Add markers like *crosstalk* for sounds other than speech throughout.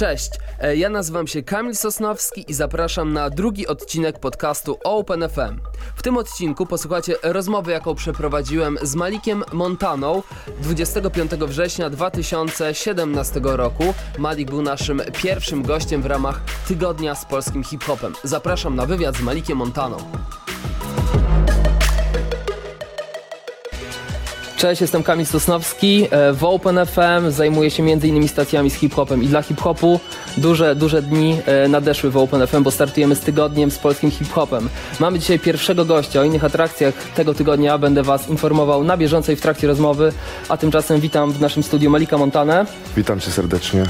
Cześć, e, ja nazywam się Kamil Sosnowski i zapraszam na drugi odcinek podcastu Open FM. W tym odcinku posłuchacie rozmowy, jaką przeprowadziłem z Malikiem Montaną 25 września 2017 roku. Malik był naszym pierwszym gościem w ramach Tygodnia z polskim hip-hopem. Zapraszam na wywiad z Malikiem Montaną. Cześć, jestem Kamil Sosnowski. E, W Open FM zajmuję się m.in. stacjami z hip-hopem i dla hip-hopu duże, duże dni e, nadeszły w Open FM, bo startujemy z tygodniem z polskim hip-hopem. Mamy dzisiaj pierwszego gościa. O innych atrakcjach tego tygodnia będę Was informował na bieżąco i w trakcie rozmowy, a tymczasem witam w naszym studiu Malika Montanę. Witam cię serdecznie.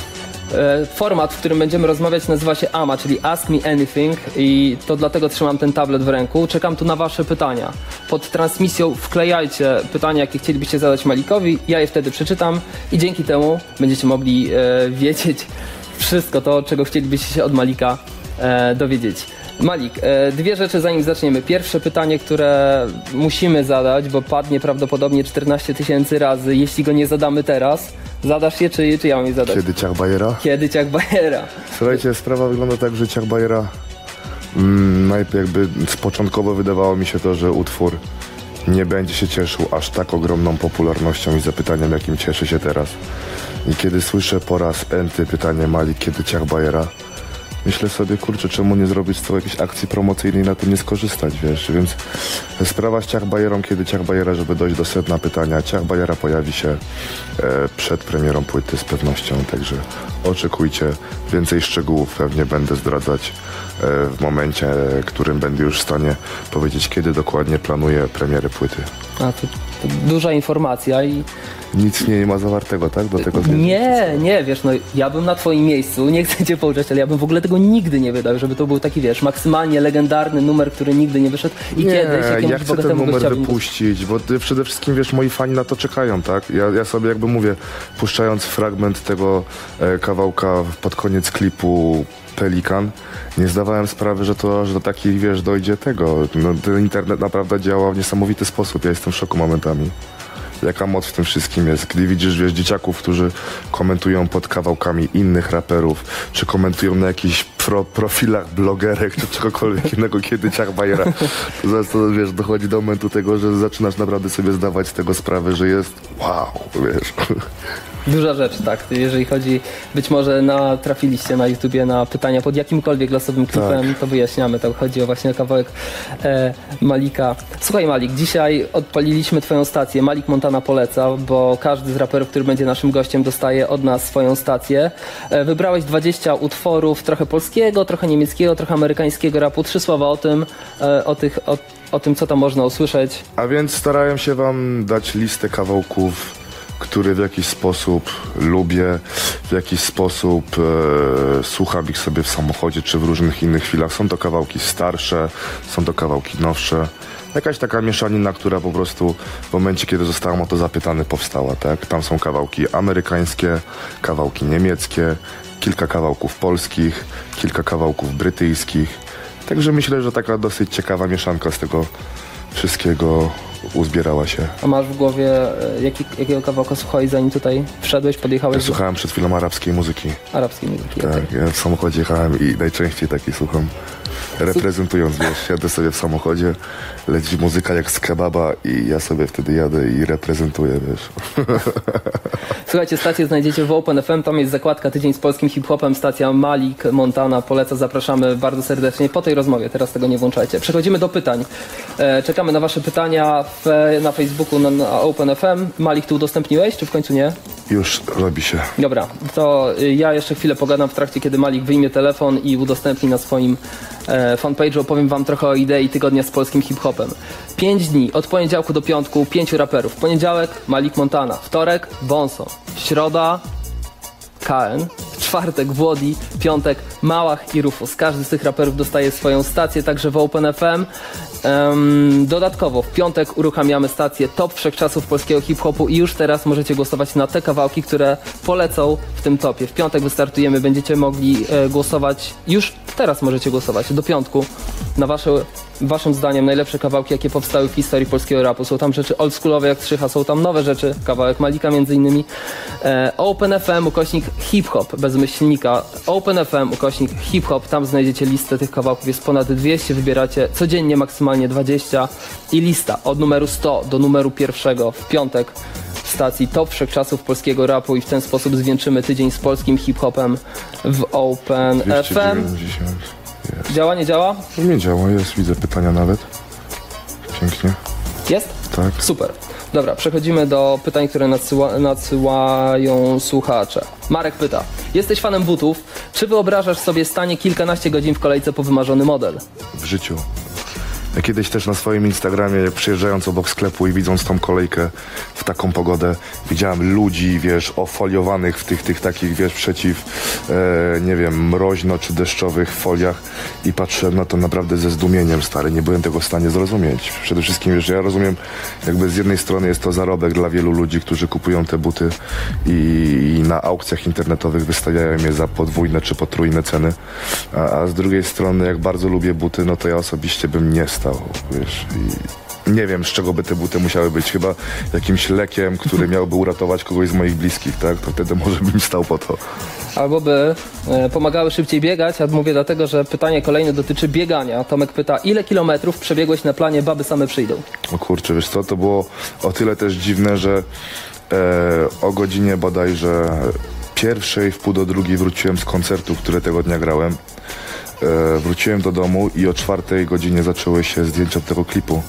E, Format, w którym będziemy rozmawiać nazywa się AMA, czyli Ask Me Anything i to dlatego trzymam ten tablet w ręku. Czekam tu na wasze pytania. Pod transmisją wklejajcie pytania, jakie chcielibyście zadać Malikowi, ja je wtedy przeczytam i dzięki temu będziecie mogli e, wiedzieć wszystko to, czego chcielibyście się od Malika e, dowiedzieć. Malik, e, dwie rzeczy zanim zaczniemy. Pierwsze pytanie, które musimy zadać, bo padnie prawdopodobnie 14 tysięcy razy, jeśli go nie zadamy teraz. Zadasz je, czy, czy ja mam je zadać? Kiedy ciach Bajera? Kiedy ciach Bajera? Słuchajcie, sprawa wygląda tak, że ciach Bajera mm, najpierw jakby początkowo wydawało mi się to, że utwór nie będzie się cieszył aż tak ogromną popularnością i zapytaniem, jakim cieszy się teraz. I kiedy słyszę po raz enty pytanie Mali, kiedy ciach Bajera, myślę sobie, kurczę, czemu nie zrobić z tego jakiejś akcji promocyjnej na tym nie skorzystać, wiesz, więc sprawa z Ciach Bajerą, kiedy Ciach Bajera, żeby dojść do sedna pytania, Ciach Bajera pojawi się e, przed premierą płyty z pewnością, także oczekujcie, więcej szczegółów. Pewnie będę zdradzać e, w momencie, w którym będę już w stanie powiedzieć, kiedy dokładnie planuję premierę płyty. A, to, to duża informacja i Nic nie ma zawartego, tak? Do tego zmierzam. nie, nie, wiesz, no ja bym na twoim miejscu, nie chcę cię pouczać, ale ja bym w ogóle tego nigdy nie wydał, żeby to był taki, wiesz, maksymalnie legendarny numer, który nigdy nie wyszedł i Nie, kiedyś jakiemuś ja chcę ten numer wypuścić, bo ty, przede wszystkim, wiesz, moi fani na to czekają, tak? Ja, ja sobie jakby mówię, puszczając fragment tego e, kawałka pod koniec klipu Pelikan, nie zdawałem sprawy, że to, że do takich, wiesz, dojdzie tego. No, ten internet naprawdę działa w niesamowity sposób, ja jestem w szoku momentami. Jaka moc w tym wszystkim jest. Gdy widzisz, wiesz, dzieciaków, którzy komentują pod kawałkami innych raperów, czy komentują na jakichś pro, profilach blogerek, czy czegokolwiek *laughs* innego, kiedy ciach bajera, to zaraz to, wiesz, dochodzi do momentu tego, że zaczynasz naprawdę sobie zdawać z tego sprawę, że jest wow, wiesz. Duża rzecz, tak, jeżeli chodzi, być może na, trafiliście na YouTubie na pytania pod jakimkolwiek losowym klipem, to wyjaśniamy, to chodzi o właśnie kawałek e, Malika. Słuchaj Malik, dzisiaj odpaliliśmy twoją stację, Malik Montana poleca, bo każdy z raperów, który będzie naszym gościem dostaje od nas swoją stację. E, wybrałeś 20 utworów, trochę polskiego, trochę niemieckiego, trochę amerykańskiego rapu. Trzy słowa o tym, e, o, tych, o, o tym, co tam można usłyszeć. A więc starałem się wam dać listę kawałków, które w jakiś sposób lubię, w jakiś sposób e, słucham ich sobie w samochodzie czy w różnych innych chwilach. Są to kawałki starsze, są to kawałki nowsze. Jakaś taka mieszanina, która po prostu w momencie, kiedy zostałem o to zapytany, powstała, tak? Tam są kawałki amerykańskie, kawałki niemieckie, kilka kawałków polskich, kilka kawałków brytyjskich. Także myślę, że taka dosyć ciekawa mieszanka z tego wszystkiego uzbierała się. A masz w głowie, e, jaki, jakiego kawałka słuchałeś, zanim tutaj wszedłeś, podjechałeś Ja słuchałem przed chwilą arabskiej muzyki. arabskiej muzyki? Tak, ja w samochodzie jechałem i najczęściej takiej słucham. Reprezentując, wiesz, jadę sobie w samochodzie, leci muzyka jak z kebaba i ja sobie wtedy jadę i reprezentuję, wiesz. *laughs* Słuchajcie, stację znajdziecie w Open FM, tam jest zakładka Tydzień z polskim hip-hopem, stacja Malik, Montana, poleca, zapraszamy bardzo serdecznie po tej rozmowie, teraz tego nie włączajcie. Przechodzimy do pytań. E, czekamy na wasze pytania na Facebooku, na, na Open FM. Malik, ty udostępniłeś, czy w końcu nie? Już robi się. Dobra, to y, ja jeszcze chwilę pogadam w trakcie, kiedy Malik wyjmie telefon i udostępni na swoim e, fanpage'u. Opowiem wam trochę o idei tygodnia z polskim hip-hopem. Pięć dni, od poniedziałku do piątku, pięciu raperów. Poniedziałek Malik Montana, wtorek Bonson, środa KN, czwartek Włodi, piątek Małach i Rufus. Każdy z tych raperów dostaje swoją stację, także w Open FM. Em, dodatkowo w piątek uruchamiamy stację Top Wszechczasów polskiego hip-hopu i już teraz możecie głosować na te kawałki, które polecą w tym topie. W piątek wystartujemy, będziecie mogli e, głosować już teraz możecie głosować, do piątku, na wasze, waszym zdaniem najlepsze kawałki, jakie powstały w historii polskiego rapu. Są tam rzeczy oldschoolowe jak Trzycha, są tam nowe rzeczy, kawałek Malika między innymi. E, OpenFM, ukośnik hip-hop, bez myślnika. OpenFM, ukośnik hip-hop, tam znajdziecie listę tych kawałków, jest ponad 200, wybieracie codziennie maksymalnie 20 i lista od numeru 100 do numeru pierwszego w piątek w stacji Top Wszechczasów polskiego rapu i w ten sposób zwieńczymy tydzień z polskim hip-hopem w Open FM. 290. Jest. Działa, nie działa? Nie działa, jest, widzę pytania nawet. Pięknie. Jest? Tak. Super. Dobra, przechodzimy do pytań, które nadsyła, nadsyłają słuchacze. Marek pyta: Jesteś fanem butów? Czy wyobrażasz sobie stanie kilkanaście godzin w kolejce po wymarzony model? W życiu. Ja kiedyś też na swoim Instagramie, przyjeżdżając obok sklepu i widząc tą kolejkę w taką pogodę, widziałem ludzi, wiesz, ofoliowanych w tych, tych takich, wiesz, przeciw, e, nie wiem, mroźno czy deszczowych foliach i patrzyłem na to naprawdę ze zdumieniem, stary. Nie byłem tego w stanie zrozumieć. Przede wszystkim, wiesz, ja rozumiem, jakby z jednej strony jest to zarobek dla wielu ludzi, którzy kupują te buty i, i na aukcjach internetowych wystawiają je za podwójne czy potrójne ceny, a, a z drugiej strony, jak bardzo lubię buty, no to ja osobiście bym nie stał, wiesz, i nie wiem, z czego by te buty musiały być. Chyba jakimś lekiem, który *laughs* miałby uratować kogoś z moich bliskich, tak? To wtedy może bym stał po to. Albo by e, pomagały szybciej biegać, a mówię dlatego, że pytanie kolejne dotyczy biegania. Tomek pyta, ile kilometrów przebiegłeś na planie Baby Same Przyjdą? O kurczę, wiesz co, to było o tyle też dziwne, że e, o godzinie bodajże pierwszej w pół do drugiej wróciłem z koncertu, który tego dnia grałem. E, wróciłem do domu i o czwartej godzinie zaczęły się zdjęcia tego klipu.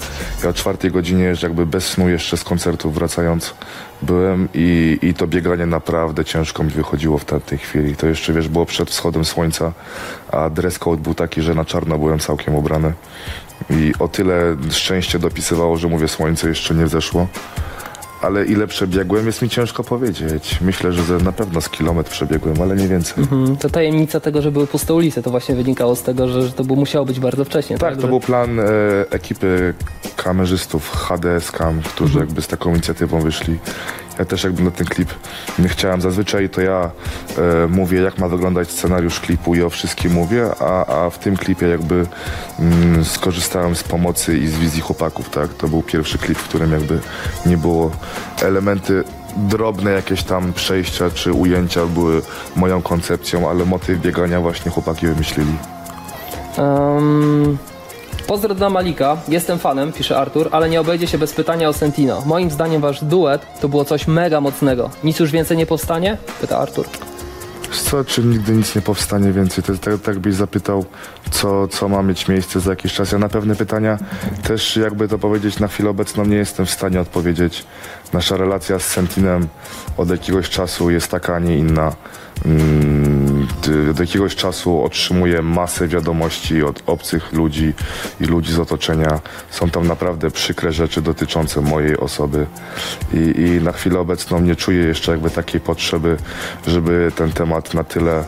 Ja o czwartej godzinie jakby bez snu jeszcze z koncertu wracając byłem i, i to bieganie naprawdę ciężko mi wychodziło w tamtej chwili. To jeszcze wiesz, było przed wschodem słońca, a dress code był taki, że na czarno byłem całkiem ubrany. I o tyle szczęście dopisywało, że mówię, słońce jeszcze nie zeszło. Ale ile przebiegłem, jest mi ciężko powiedzieć. Myślę, że na pewno z kilometr przebiegłem, ale nie więcej. Hmm, to tajemnica tego, że były puste ulice, to właśnie wynikało z tego, że, że to było, musiało być bardzo wcześnie. Tak, to że... był plan e, ekipy kamerzystów HDS Cam, którzy jakby z taką inicjatywą wyszli. Ja też jakby na ten klip nie chciałem. Zazwyczaj to ja e, mówię, jak ma wyglądać scenariusz klipu i o wszystkim mówię, a, a w tym klipie jakby mm, skorzystałem z pomocy i z wizji chłopaków, tak? To był pierwszy klip, w którym jakby nie było elementy drobne jakieś tam przejścia czy ujęcia były moją koncepcją, ale motyw biegania właśnie chłopaki wymyślili. Um, Pozdro dla Malika, jestem fanem, pisze Artur, ale nie obejdzie się bez pytania o Sentino. Moim zdaniem wasz duet to było coś mega mocnego. Nic już więcej nie powstanie? Pyta Artur. Co, czy nigdy nic nie powstanie więcej? To jest tak, tak byś zapytał, co, co ma mieć miejsce za jakiś czas. Ja na pewne pytania też, jakby to powiedzieć, na chwilę obecną nie jestem w stanie odpowiedzieć. Nasza relacja z Sentinem od jakiegoś czasu jest taka, a nie inna. Mm, od jakiegoś czasu otrzymuję masę wiadomości od obcych ludzi i ludzi z otoczenia. Są tam naprawdę przykre rzeczy dotyczące mojej osoby i, i na chwilę obecną nie czuję jeszcze jakby takiej potrzeby, żeby ten temat na tyle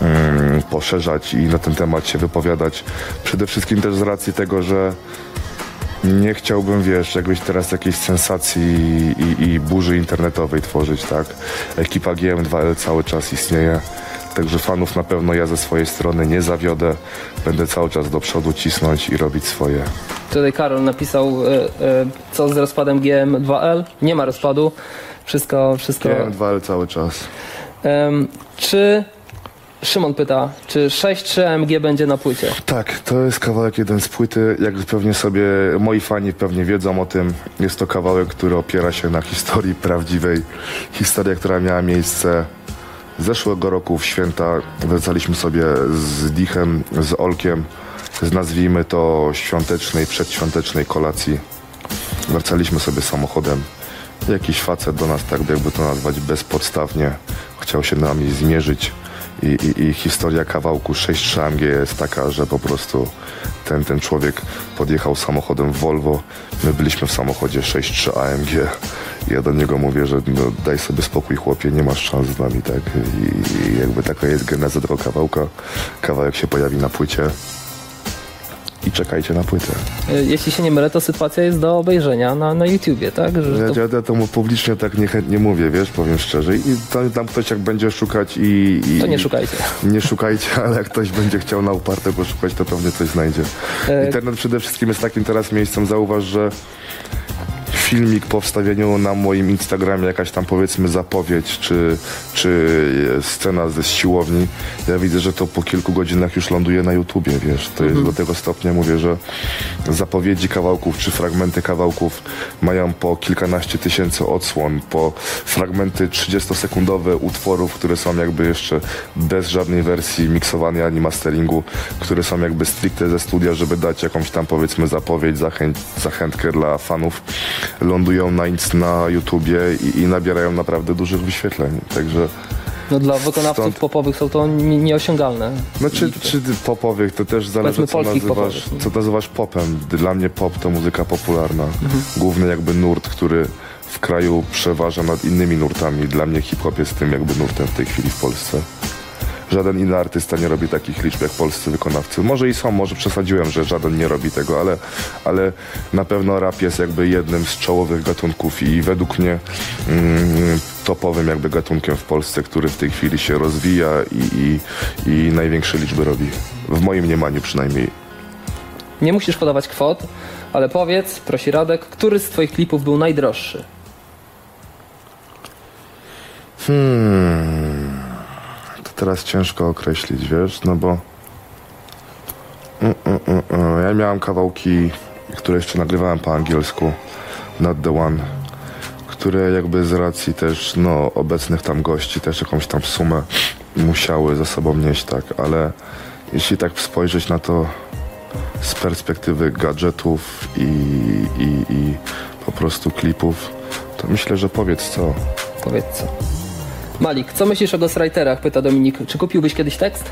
mm, poszerzać i na ten temat się wypowiadać. Przede wszystkim też z racji tego, że nie chciałbym, wiesz, jakbyś teraz jakiejś sensacji i, i, burzy internetowej tworzyć, tak? Ekipa GM2L cały czas istnieje. Także fanów na pewno ja ze swojej strony nie zawiodę. Będę cały czas do przodu cisnąć i robić swoje. Tutaj Karol napisał, e, e, co z rozpadem GM2L. Nie ma rozpadu. Wszystko, wszystko. GM2L cały czas. czy Szymon pyta, czy 6-3 AMG będzie na płycie? Tak, to jest kawałek jeden z płyty. Jak pewnie sobie moi fani pewnie wiedzą o tym, jest to kawałek, który opiera się na historii prawdziwej. Historia, która miała miejsce zeszłego roku w święta. Wracaliśmy sobie z Dichem, z Olkiem, z nazwijmy to świątecznej, przedświątecznej kolacji. Wracaliśmy sobie samochodem. Jakiś facet do nas, tak jakby to nazwać, bezpodstawnie chciał się nami zmierzyć i, i, i historia kawałku 6 AMG jest taka, że po prostu ten, ten człowiek podjechał samochodem Volvo, my byliśmy w samochodzie 6.3 AMG. Ja do niego mówię, że no, daj sobie spokój chłopie, nie masz szans z nami, tak? I, i jakby taka jest geneza tego kawałka. Kawałek się pojawi na płycie. I czekajcie na płytę. E, Jeśli się nie mylę, to sytuacja jest do obejrzenia na, na YouTubie, tak? Że Ja, to, ja, ja temu publicznie tak niechętnie mówię, wiesz, powiem szczerze. I tam, tam ktoś jak będzie szukać i... i to nie szukajcie. Nie szukajcie, *laughs* ale jak ktoś będzie chciał na uparte poszukać, to pewnie coś znajdzie. E, Internet przede wszystkim jest takim teraz miejscem, zauważ, że filmik po wstawieniu na moim Instagramie, jakaś tam powiedzmy zapowiedź, czy, czy scena ze siłowni, ja widzę, że to po kilku godzinach już ląduje na YouTubie, wiesz, to jest do tego stopnia, mówię, że zapowiedzi kawałków, czy fragmenty kawałków mają po kilkanaście tysięcy odsłon, po fragmenty 30-sekundowe utworów, które są jakby jeszcze bez żadnej wersji miksowania ani masteringu, które są jakby stricte ze studia, żeby dać jakąś tam powiedzmy zapowiedź, zachęć, zachętkę dla fanów, lądują na, inc- na YouTubie i, i nabierają naprawdę dużych wyświetleń, także No dla wykonawców Stąd- popowych są to ni- nieosiągalne. no czy, czy popowych, to też zależy co nazywasz, popowych. co nazywasz popem. Dla mnie pop to muzyka popularna. Główny jakby nurt, który w kraju przeważa nad innymi nurtami. Dla mnie hip-hop jest tym jakby nurtem w tej chwili w Polsce. Żaden inny artysta nie robi takich liczb jak polscy wykonawcy. Może i są, może przesadziłem, że żaden nie robi tego, ale, ale na pewno rap jest jakby jednym z czołowych gatunków i według mnie mm, topowym jakby gatunkiem w Polsce, który w tej chwili się rozwija i, i, i największe liczby robi. W moim mniemaniu przynajmniej. Nie musisz podawać kwot, ale powiedz, prosi Radek, który z twoich klipów był najdroższy? To teraz ciężko określić, wiesz, no bo Mm, mm, mm, ja miałem kawałki, które jeszcze nagrywałem po angielsku, Not The One, które jakby z racji też no, obecnych tam gości też jakąś tam sumę musiały za sobą nieść, tak, ale jeśli tak spojrzeć na to z perspektywy gadżetów i, i, i po prostu klipów, to myślę, że powiedz co. Powiedz co. Malik, co myślisz o ghostwriterach? Pyta Dominik. Czy kupiłbyś kiedyś tekst?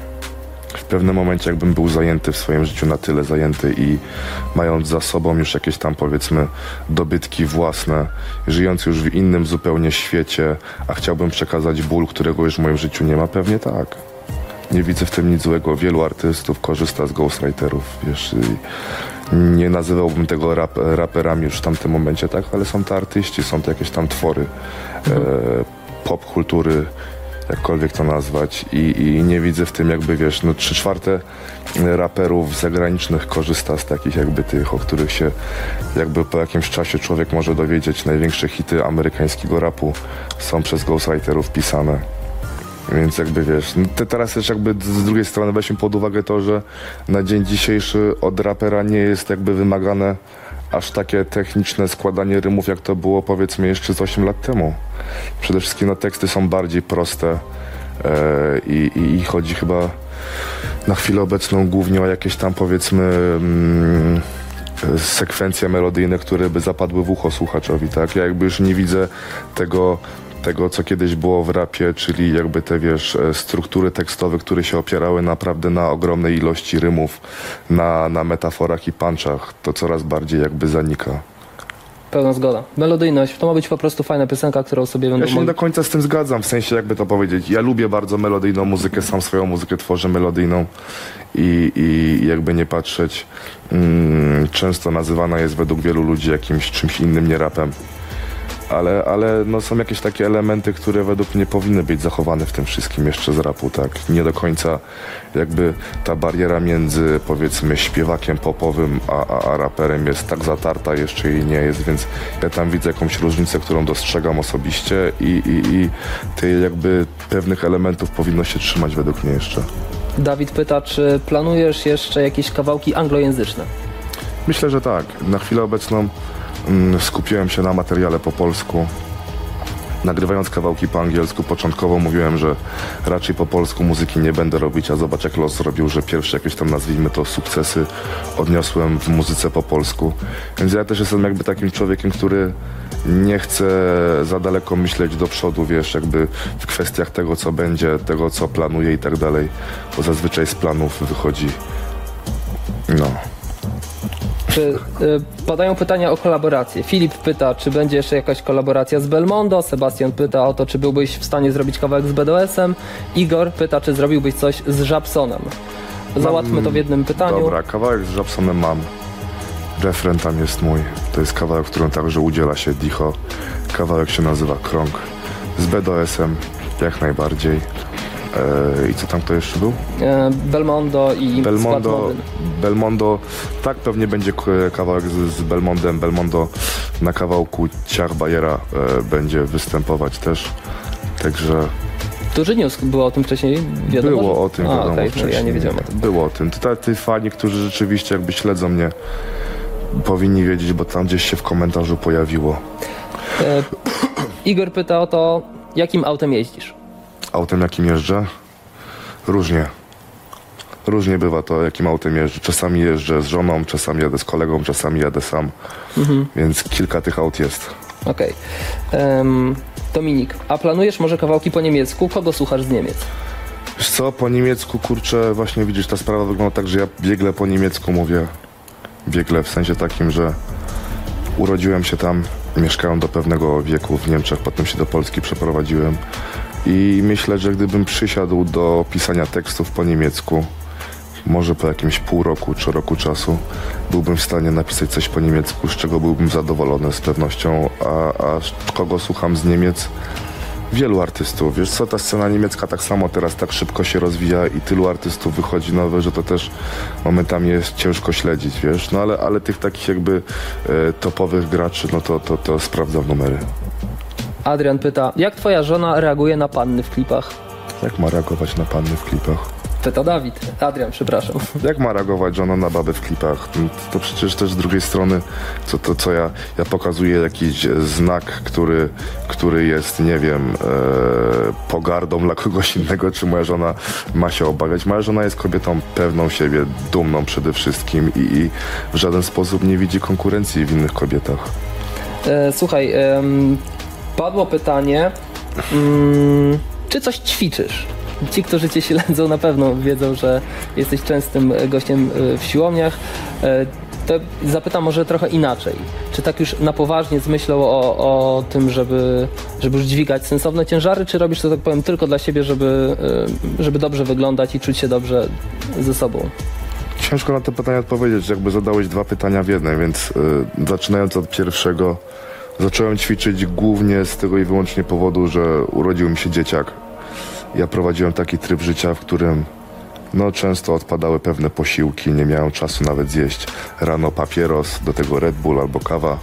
w pewnym momencie jakbym był zajęty w swoim życiu na tyle zajęty i mając za sobą już jakieś tam powiedzmy dobytki własne, żyjąc już w innym zupełnie świecie, a chciałbym przekazać ból, którego już w moim życiu nie ma, pewnie tak. Nie widzę w tym nic złego. Wielu artystów korzysta z ghostwriterów, wiesz. Nie nazywałbym tego rap, raperami już w tamtym momencie, tak, ale są to artyści, są to jakieś tam twory e, pop kultury, jakkolwiek to nazwać i, i nie widzę w tym jakby, wiesz, no trzy czwarte raperów zagranicznych korzysta z takich jakby tych, o których się jakby po jakimś czasie człowiek może dowiedzieć. Największe hity amerykańskiego rapu są przez ghostwriterów pisane. Więc jakby wiesz, no te teraz też jakby z drugiej strony weźmy pod uwagę to, że na dzień dzisiejszy od rapera nie jest jakby wymagane aż takie techniczne składanie rymów, jak to było powiedzmy jeszcze z 8 lat temu. Przede wszystkim no, teksty są bardziej proste e, i, i, i chodzi chyba na chwilę obecną głównie o jakieś tam powiedzmy mm, sekwencje melodyjne, które by zapadły w ucho słuchaczowi, tak? Ja jakby już nie widzę tego tego, co kiedyś było w rapie, czyli jakby te, wiesz, e, struktury tekstowe, które się opierały naprawdę na ogromnej ilości rymów, na, na metaforach i punchach, to coraz bardziej jakby zanika. Pełna zgoda. Melodyjność. To ma być po prostu fajna piosenka, którą sobie będą Ja się nie do końca z tym zgadzam, w sensie jakby to powiedzieć. Ja lubię bardzo melodyjną muzykę, sam swoją muzykę tworzę melodyjną i, i jakby nie patrzeć, mm, często nazywana jest według wielu ludzi jakimś czymś innym, nie rapem. Ale, ale no są jakieś takie elementy, które według mnie powinny być zachowane w tym wszystkim jeszcze z rapu, tak? Nie do końca jakby ta bariera między powiedzmy śpiewakiem popowym a, a, a raperem jest tak zatarta, jeszcze jej nie jest, więc ja tam widzę jakąś różnicę, którą dostrzegam osobiście i, i, i tych jakby pewnych elementów powinno się trzymać według mnie jeszcze. Dawid pyta, czy planujesz jeszcze jakieś kawałki anglojęzyczne? Myślę, że tak. Na chwilę obecną skupiłem się na materiale po polsku. Nagrywając kawałki po angielsku, początkowo mówiłem, że raczej po polsku muzyki nie będę robić, a zobacz jak los zrobił, że pierwsze jakieś tam nazwijmy to sukcesy odniosłem w muzyce po polsku. Więc ja też jestem jakby takim człowiekiem, który nie chce za daleko myśleć do przodu, wiesz, jakby w kwestiach tego, co będzie, tego, co planuję i tak dalej, bo zazwyczaj z planów wychodzi no. Czy y, padają pytania o kolaborację? Filip pyta, czy będzie jeszcze jakaś kolaboracja z Belmondo. Sebastian pyta o to, czy byłbyś w stanie zrobić kawałek z BDS-em. Igor pyta, czy zrobiłbyś coś z Żabsonem. Załatwmy to w jednym pytaniu. Dobra, kawałek z Jobsonem mam. Refren tam jest mój. To jest kawałek, w którym także udziela się Dicho. Kawałek się nazywa Krąg. Z BDS-em jak najbardziej. Eee, I co tam to jeszcze był? E, Belmondo i Belmondo. Belmondo, tak pewnie będzie kawałek z, z Belmondem. Belmondo na kawałku Ciach Bajera e, będzie występować też. Także Duży news było o tym wcześniej wiadomo? było że- o tym A, wiadomo no wcześniej. ja nie wiedziałem o tym. Było o tym. Tutaj ty fani, którzy rzeczywiście jakby śledzą mnie, powinni wiedzieć, bo tam gdzieś się w komentarzu pojawiło. E, Igor pyta o to, jakim autem jeździsz? Autem jakim jeżdżę? Różnie. Różnie bywa to, jakim autem jeżdżę. Czasami jeżdżę z żoną, czasami jadę z kolegą, czasami jadę sam. Mhm. Więc kilka tych aut jest. Okej. Em, Dominik, a planujesz może kawałki po niemiecku? Kogo słuchasz z Niemiec? Wiesz co, po niemiecku, kurczę, właśnie widzisz, ta sprawa wygląda tak, że ja biegle po niemiecku mówię. Biegle w sensie takim, że urodziłem się tam, mieszkałem do pewnego wieku w Niemczech, potem się do Polski przeprowadziłem i myślę, że gdybym przysiadł do pisania tekstów po niemiecku, może po jakimś pół roku czy roku czasu, byłbym w stanie napisać coś po niemiecku, z czego byłbym zadowolony z pewnością, a, a kogo słucham z Niemiec? Wielu artystów. Wiesz co, ta scena niemiecka tak samo teraz tak szybko się rozwija i tylu artystów wychodzi nowe, że to też momentami jest ciężko śledzić, wiesz. No ale, ale tych takich jakby e, topowych graczy, no to, to, to sprawdzam numery. Adrian pyta, jak twoja żona reaguje na panny w klipach? Jak ma reagować na panny w klipach? Pyta Dawid. Adrian, przepraszam. *laughs* Jak ma reagować żona na babę w klipach? To przecież też z drugiej strony, co to co ja, ja pokazuję jakiś e, znak, który, który jest, nie wiem, e, pogardą dla kogoś innego, czy moja żona ma się obawiać. Moja żona jest kobietą pewną siebie, dumną przede wszystkim i, i w żaden sposób nie widzi konkurencji w innych kobietach. E, słuchaj, em, padło pytanie, mm, czy coś ćwiczysz? Ci, którzy cię śledzą, na pewno wiedzą, że jesteś częstym gościem e, w siłowniach. E, to zapytam może trochę inaczej. Czy tak już na poważnie z myślą o, o tym, żeby, żeby już dźwigać sensowne ciężary, czy robisz to, tak powiem, tylko dla siebie, żeby, e, żeby dobrze wyglądać i czuć się dobrze ze sobą? Ciężko na to pytanie odpowiedzieć, jakby zadałeś dwa pytania w jednym, więc zaczynając od pierwszego, zacząłem ćwiczyć głównie z tego i wyłącznie powodu, że urodził mi się dzieciak. Ja prowadziłem taki tryb życia, w którym no, często odpadały pewne posiłki, nie miałem czasu nawet zjeść. Rano papieros, do tego Red Bull albo kawa,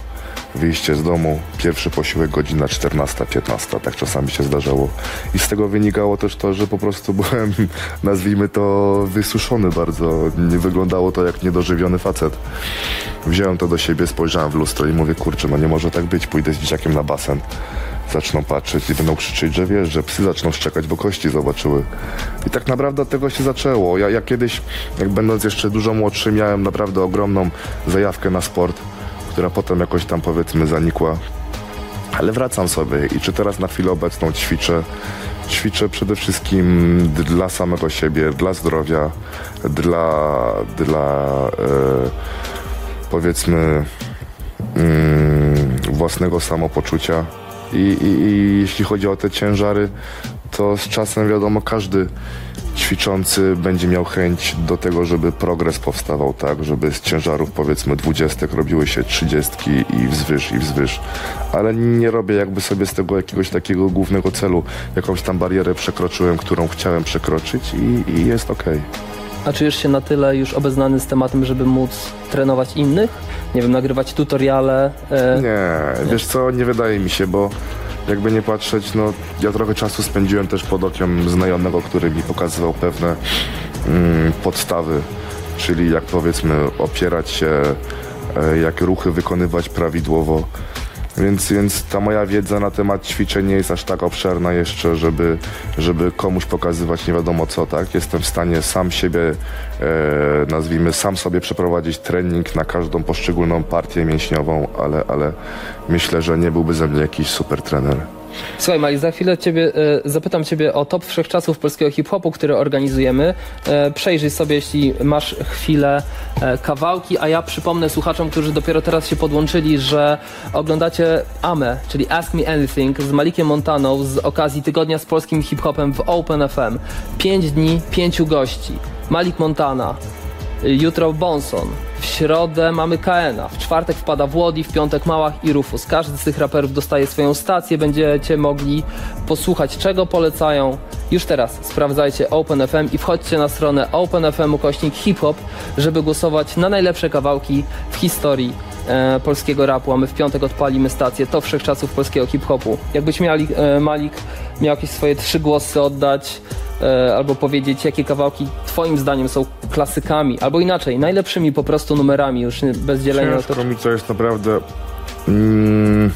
wyjście z domu, pierwszy posiłek godzina 14-15, tak czasami się zdarzało. I z tego wynikało też to, że po prostu *laughs* byłem, nazwijmy to, wysuszony bardzo. Nie wyglądało to jak niedożywiony facet. Wziąłem to do siebie, spojrzałem w lustro i mówię, kurczę, no nie może tak być, pójdę z dzieciakiem na basen. Zaczną patrzeć i będą krzyczeć, że wiesz, że psy zaczną szczekać, bo kości zobaczyły. I tak naprawdę tego się zaczęło. Ja, ja kiedyś, jak będąc jeszcze dużo młodszy, miałem naprawdę ogromną zajawkę na sport, która potem jakoś tam powiedzmy zanikła. Ale wracam sobie i czy teraz na chwilę obecną ćwiczę? Ćwiczę przede wszystkim dla samego siebie, dla zdrowia, dla, dla e, powiedzmy mm, własnego samopoczucia. I, i, I jeśli chodzi o te ciężary, to z czasem wiadomo, każdy ćwiczący będzie miał chęć do tego, żeby progres powstawał, tak, żeby z ciężarów powiedzmy dwudziestek robiły się trzydziestki i wzwyż, i wzwyż. Ale nie robię jakby sobie z tego jakiegoś takiego głównego celu. Jakąś tam barierę przekroczyłem, którą chciałem przekroczyć i, i jest okej. A czujesz się na tyle już obeznany z tematem, żeby móc trenować innych? Nie wiem, nagrywać tutoriale? E, Nie, wiesz co, nie wydaje mi się, bo jakby nie patrzeć, no ja trochę czasu spędziłem też pod okiem znajomego, który mi pokazywał pewne mm, podstawy, czyli jak powiedzmy opierać się, e, jak ruchy wykonywać prawidłowo. Więc, więc ta moja wiedza na temat ćwiczeń nie jest aż tak obszerna jeszcze, żeby, żeby komuś pokazywać nie wiadomo co, tak? Jestem w stanie sam siebie, e, nazwijmy, sam sobie przeprowadzić trening na każdą poszczególną partię mięśniową, ale, ale myślę, że nie byłby ze mnie jakiś super trener. Słuchaj Mali, za chwilę ciebie, e, zapytam Ciebie o top wszechczasów polskiego hip-hopu, który organizujemy. E, przejrzyj sobie, jeśli masz chwilę, e, kawałki, a ja przypomnę słuchaczom, którzy dopiero teraz się podłączyli, że oglądacie AME, czyli Ask Me Anything z Malikiem Montaną z okazji Tygodnia z polskim hip-hopem w Open FM. Pięć dni, pięciu gości. Malik Montana, jutro Bonson, w środę mamy Kaena, w czwartek wpada Włodi, w piątek Małach i Rufus. Każdy z tych raperów dostaje swoją stację, będziecie mogli posłuchać czego polecają. Już teraz sprawdzajcie OpenFM i wchodźcie na stronę OpenFM ukośnik hip-hop, żeby głosować na najlepsze kawałki w historii e, polskiego rapu, a my w piątek odpalimy stację to wszechczasów polskiego hip-hopu. Jakbyś miał, e, Malik miał jakieś swoje trzy głosy oddać, albo powiedzieć, jakie kawałki twoim zdaniem są klasykami, albo inaczej, najlepszymi po prostu numerami, już bez dzielenia na to. Ciężko mi to jest naprawdę... Mm,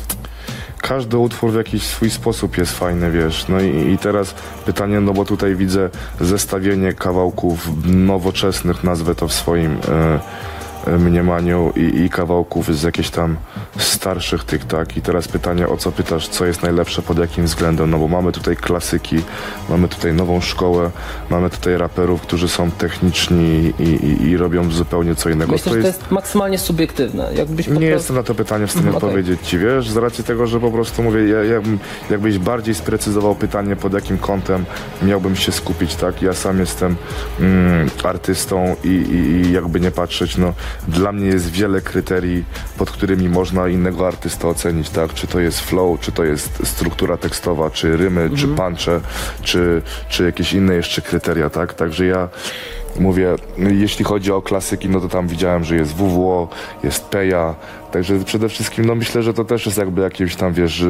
każdy utwór w jakiś swój sposób jest fajny, wiesz. No i, i teraz pytanie, no bo tutaj widzę zestawienie kawałków nowoczesnych, nazwę to w swoim e, e, mniemaniu i, i kawałków z jakichś tam starszych tych, tak. I teraz pytanie, o co pytasz, co jest najlepsze, pod jakim względem? No bo mamy tutaj klasyki, mamy tutaj nową szkołę, mamy tutaj raperów, którzy są techniczni i, i, i robią zupełnie co innego. Myślę, że to jest maksymalnie subiektywne. Jakbyś po Nie jestem na to pytanie w stanie Mhm, okej. odpowiedzieć ci, wiesz, z racji tego, że po prostu mówię, ja, ja, jakbyś bardziej sprecyzował pytanie, pod jakim kątem miałbym się skupić, tak? Ja sam jestem mm, artystą i, i, i jakby nie patrzeć, no dla mnie jest wiele kryterii, pod którymi można innego artystę ocenić, tak? Czy to jest flow, czy to jest struktura tekstowa, czy rymy, czy punche, czy, czy jakieś inne jeszcze kryteria, tak? Także ja Mówię, jeśli chodzi o klasyki, no to tam widziałem, że jest WWO, jest Peja, także przede wszystkim no myślę, że to też jest jakby jakimś tam, wiesz,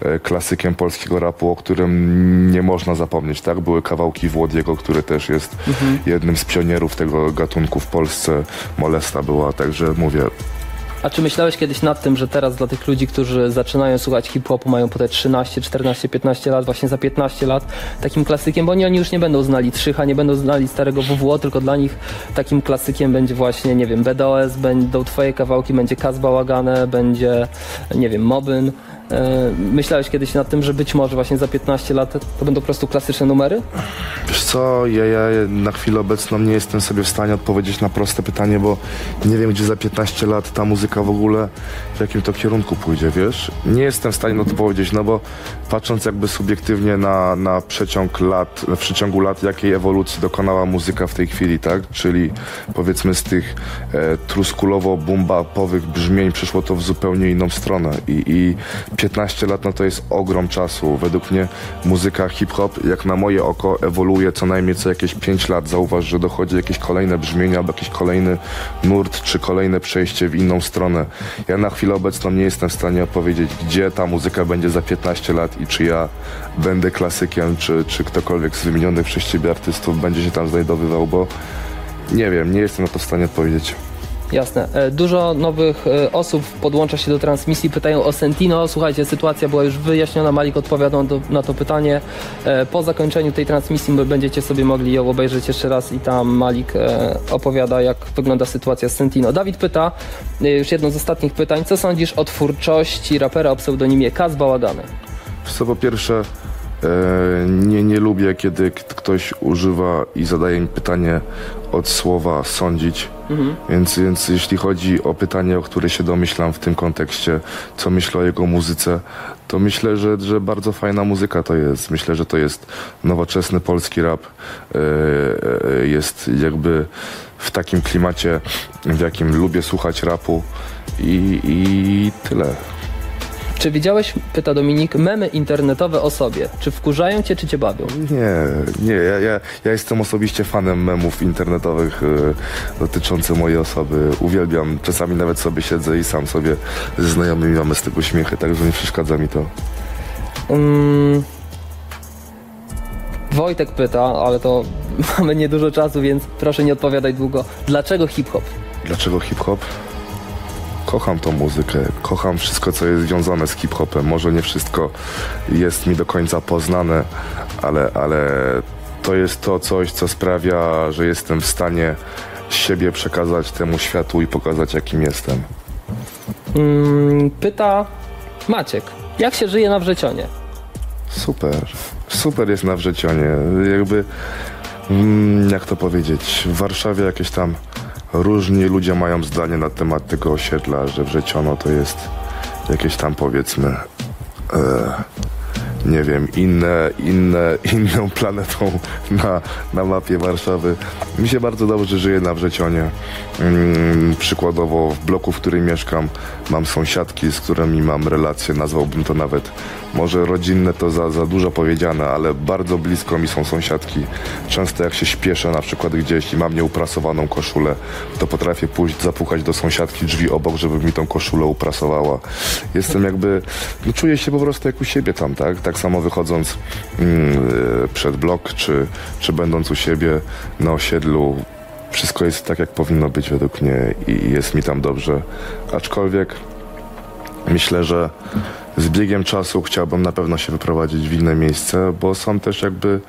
e, klasykiem polskiego rapu, o którym nie można zapomnieć, tak? Były kawałki Włodiego, który też jest jednym z pionierów tego gatunku w Polsce, Molesta była, także mówię, A czy myślałeś kiedyś nad tym, że teraz dla tych ludzi, którzy zaczynają słuchać hip-hopu, mają po te 13, 14, 15 lat, właśnie za 15 lat takim klasykiem, bo oni, oni już nie będą znali Trzycha, nie będą znali starego WWO, tylko dla nich takim klasykiem będzie właśnie, nie wiem, BDOS, będą twoje kawałki, będzie Kaz Bałagane, będzie, nie wiem, Mobyn. E, Myślałeś kiedyś nad tym, że być może właśnie za 15 lat to będą po prostu klasyczne numery? Wiesz co, ja, ja na chwilę obecną nie jestem sobie w stanie odpowiedzieć na proste pytanie, bo nie wiem, gdzie za 15 lat ta muzyka w ogóle, w jakim to kierunku pójdzie, wiesz? Nie jestem w stanie na to powiedzieć, no bo patrząc jakby subiektywnie na, na przeciąg lat, w przeciągu lat, jakiej ewolucji dokonała muzyka w tej chwili, tak? Czyli powiedzmy z tych e, truskulowo-bumbapowych brzmień przyszło to w zupełnie inną stronę i, i 15 lat no to jest ogrom czasu. Według mnie muzyka hip-hop, jak na moje oko, ewoluuje co najmniej co jakieś 5 lat. Zauważ, że dochodzi jakieś kolejne brzmienia albo jakiś kolejny nurt, czy kolejne przejście w inną stronę. Ja na chwilę obecną nie jestem w stanie opowiedzieć, gdzie ta muzyka będzie za 15 lat i czy ja będę klasykiem, czy, czy ktokolwiek z wymienionych przez ciebie artystów będzie się tam znajdowywał, bo nie wiem, nie jestem na to w stanie odpowiedzieć. Jasne. E, Dużo nowych e, osób podłącza się do transmisji, pytają o Sentino. Słuchajcie, sytuacja była już wyjaśniona, Malik odpowiadał na to pytanie. E, Po zakończeniu tej transmisji będziecie sobie mogli ją obejrzeć jeszcze raz i tam Malik opowiada, jak wygląda sytuacja z Sentino. Dawid pyta, już jedno z ostatnich pytań, co sądzisz o twórczości rapera o pseudonimie Kaz Bałagany? Co po pierwsze, nie, nie lubię, kiedy ktoś używa i zadaje mi pytanie od słowa sądzić. Więc, więc jeśli chodzi o pytanie, o które się domyślam w tym kontekście, co myślę o jego muzyce, to myślę, że, że bardzo fajna muzyka to jest. Myślę, że to jest nowoczesny polski rap. E, e, jest jakby w takim klimacie, w jakim lubię słuchać rapu i, i tyle. Czy widziałeś, pyta Dominik, memy internetowe o sobie? Czy wkurzają cię, czy cię bawią? Nie, nie, ja, ja, ja jestem osobiście fanem memów internetowych e, dotyczących mojej osoby. Uwielbiam, czasami nawet sobie siedzę i sam sobie ze znajomymi mamy z tego śmiechy, także nie przeszkadza mi to. Mm. Wojtek pyta, ale to *laughs* mamy niedużo czasu, więc proszę nie odpowiadać długo. Dlaczego hip-hop? Dlaczego hip-hop? Kocham tą muzykę, kocham wszystko, co jest związane z hip-hopem. Może nie wszystko jest mi do końca poznane, ale, ale to jest to coś, co sprawia, że jestem w stanie siebie przekazać temu światu i pokazać, jakim jestem. Mm, pyta Maciek, jak się żyje na Wrzecionie? Super. Super jest na Wrzecionie. Jakby, mm, jak to powiedzieć, w Warszawie jakieś tam różni ludzie mają zdanie na temat tego osiedla, że Wrzeciono to jest jakieś tam powiedzmy e, nie wiem, inne, inne, *laughs* inną planetą na, na mapie Warszawy. Mi się bardzo dobrze żyje na Wrzecionie. Mm, przykładowo w bloku, w którym mieszkam, mam sąsiadki, z którymi mam relacje, nazwałbym to nawet, może rodzinne to za, za dużo powiedziane, ale bardzo blisko mi są sąsiadki. Często jak się śpieszę na przykład gdzieś i mam nieuprasowaną koszulę, to potrafię pójść, zapukać do sąsiadki drzwi obok, żeby mi tą koszulę uprasowała. Jestem jakby, no czuję się po prostu jak u siebie tam, tak? Tak samo wychodząc mm, e, przed blok, czy, czy będąc u siebie na osiedlu, wszystko jest tak, jak powinno być według mnie i jest mi tam dobrze. Aczkolwiek myślę, że z biegiem czasu chciałbym na pewno się wyprowadzić w inne miejsce, bo są też jakby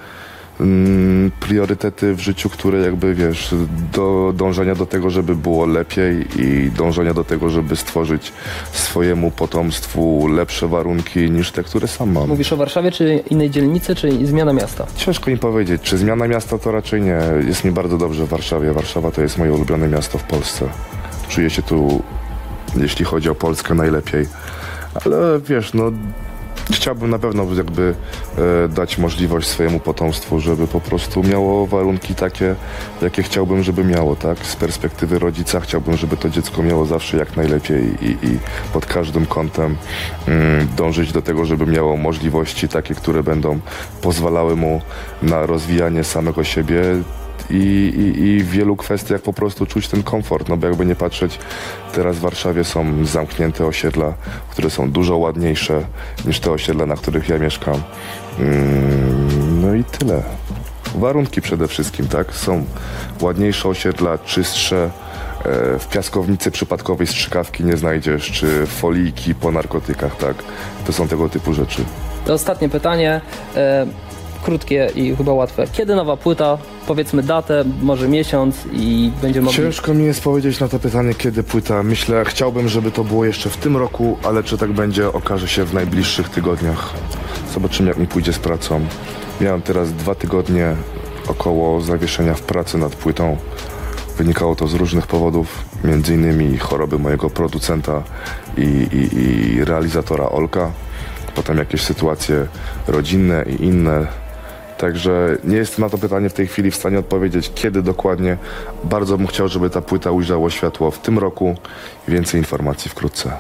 mm, priorytety w życiu, które jakby wiesz, do dążenia do tego, żeby było lepiej i dążenia do tego, żeby stworzyć swojemu potomstwu lepsze warunki niż te, które sam mam. Mówisz o Warszawie, czy innej dzielnicy, czy zmiana miasta? Ciężko mi powiedzieć, czy zmiana miasta to raczej nie. Jest mi bardzo dobrze w Warszawie. Warszawa to jest moje ulubione miasto w Polsce. Czuję się tu, jeśli chodzi o Polskę, najlepiej. Ale wiesz, no chciałbym na pewno jakby e, dać możliwość swojemu potomstwu, żeby po prostu miało warunki takie, jakie chciałbym, żeby miało, tak? Z perspektywy rodzica chciałbym, żeby to dziecko miało zawsze jak najlepiej i, i pod każdym kątem mm, dążyć do tego, żeby miało możliwości takie, które będą pozwalały mu na rozwijanie samego siebie, i, i, i w wielu kwestiach po prostu czuć ten komfort, no bo jakby nie patrzeć, teraz w Warszawie są zamknięte osiedla, które są dużo ładniejsze niż te osiedla, na których ja mieszkam. Mm, no i tyle. Warunki przede wszystkim, tak? Są ładniejsze osiedla, czystsze. E, W piaskownicy przypadkowej strzykawki nie znajdziesz, czy folijki po narkotykach, tak? To są tego typu rzeczy. To ostatnie pytanie, e, krótkie i chyba łatwe. Kiedy nowa płyta? Powiedzmy datę, może miesiąc i będziemy mogli... Ciężko mi jest powiedzieć na to pytanie, kiedy płyta. Myślę, chciałbym, żeby to było jeszcze w tym roku, ale czy tak będzie, okaże się w najbliższych tygodniach. Zobaczymy, jak mi pójdzie z pracą. Miałem teraz dwa tygodnie około zawieszenia w pracy nad płytą. Wynikało to z różnych powodów, między innymi choroby mojego producenta i, i, i realizatora Olka. Potem jakieś sytuacje rodzinne i inne. Także nie jestem na to pytanie w tej chwili w stanie odpowiedzieć, kiedy dokładnie. Bardzo bym chciał, żeby ta płyta ujrzała światło w tym roku więcej informacji wkrótce.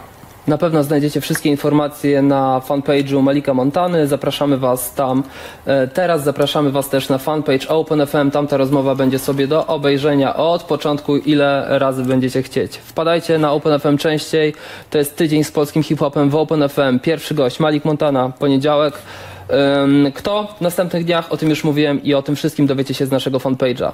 Na pewno znajdziecie wszystkie informacje na fanpage'u Malika Montany. Zapraszamy Was tam e, teraz. Zapraszamy Was też na fanpage OpenFM. Tam ta rozmowa będzie sobie do obejrzenia od początku, ile razy będziecie chcieć. Wpadajcie na OpenFM częściej. To jest tydzień z polskim hip-hopem w OpenFM. Pierwszy gość Malik Montana, poniedziałek. Kto w następnych dniach? O tym już mówiłem i o tym wszystkim dowiecie się z naszego fanpage'a.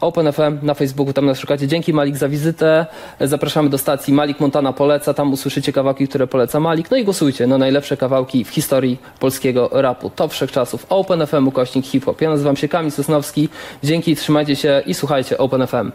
OpenFM na Facebooku, tam nas szukacie. Dzięki Malik za wizytę. Zapraszamy do stacji Malik Montana poleca. Tam usłyszycie kawałki, które poleca Malik. No i głosujcie na najlepsze kawałki w historii polskiego rapu. Top wszechczasów. OpenFM ukośnik hip-hop. Ja nazywam się Kamil Sosnowski. Dzięki, trzymajcie się i słuchajcie OpenFM.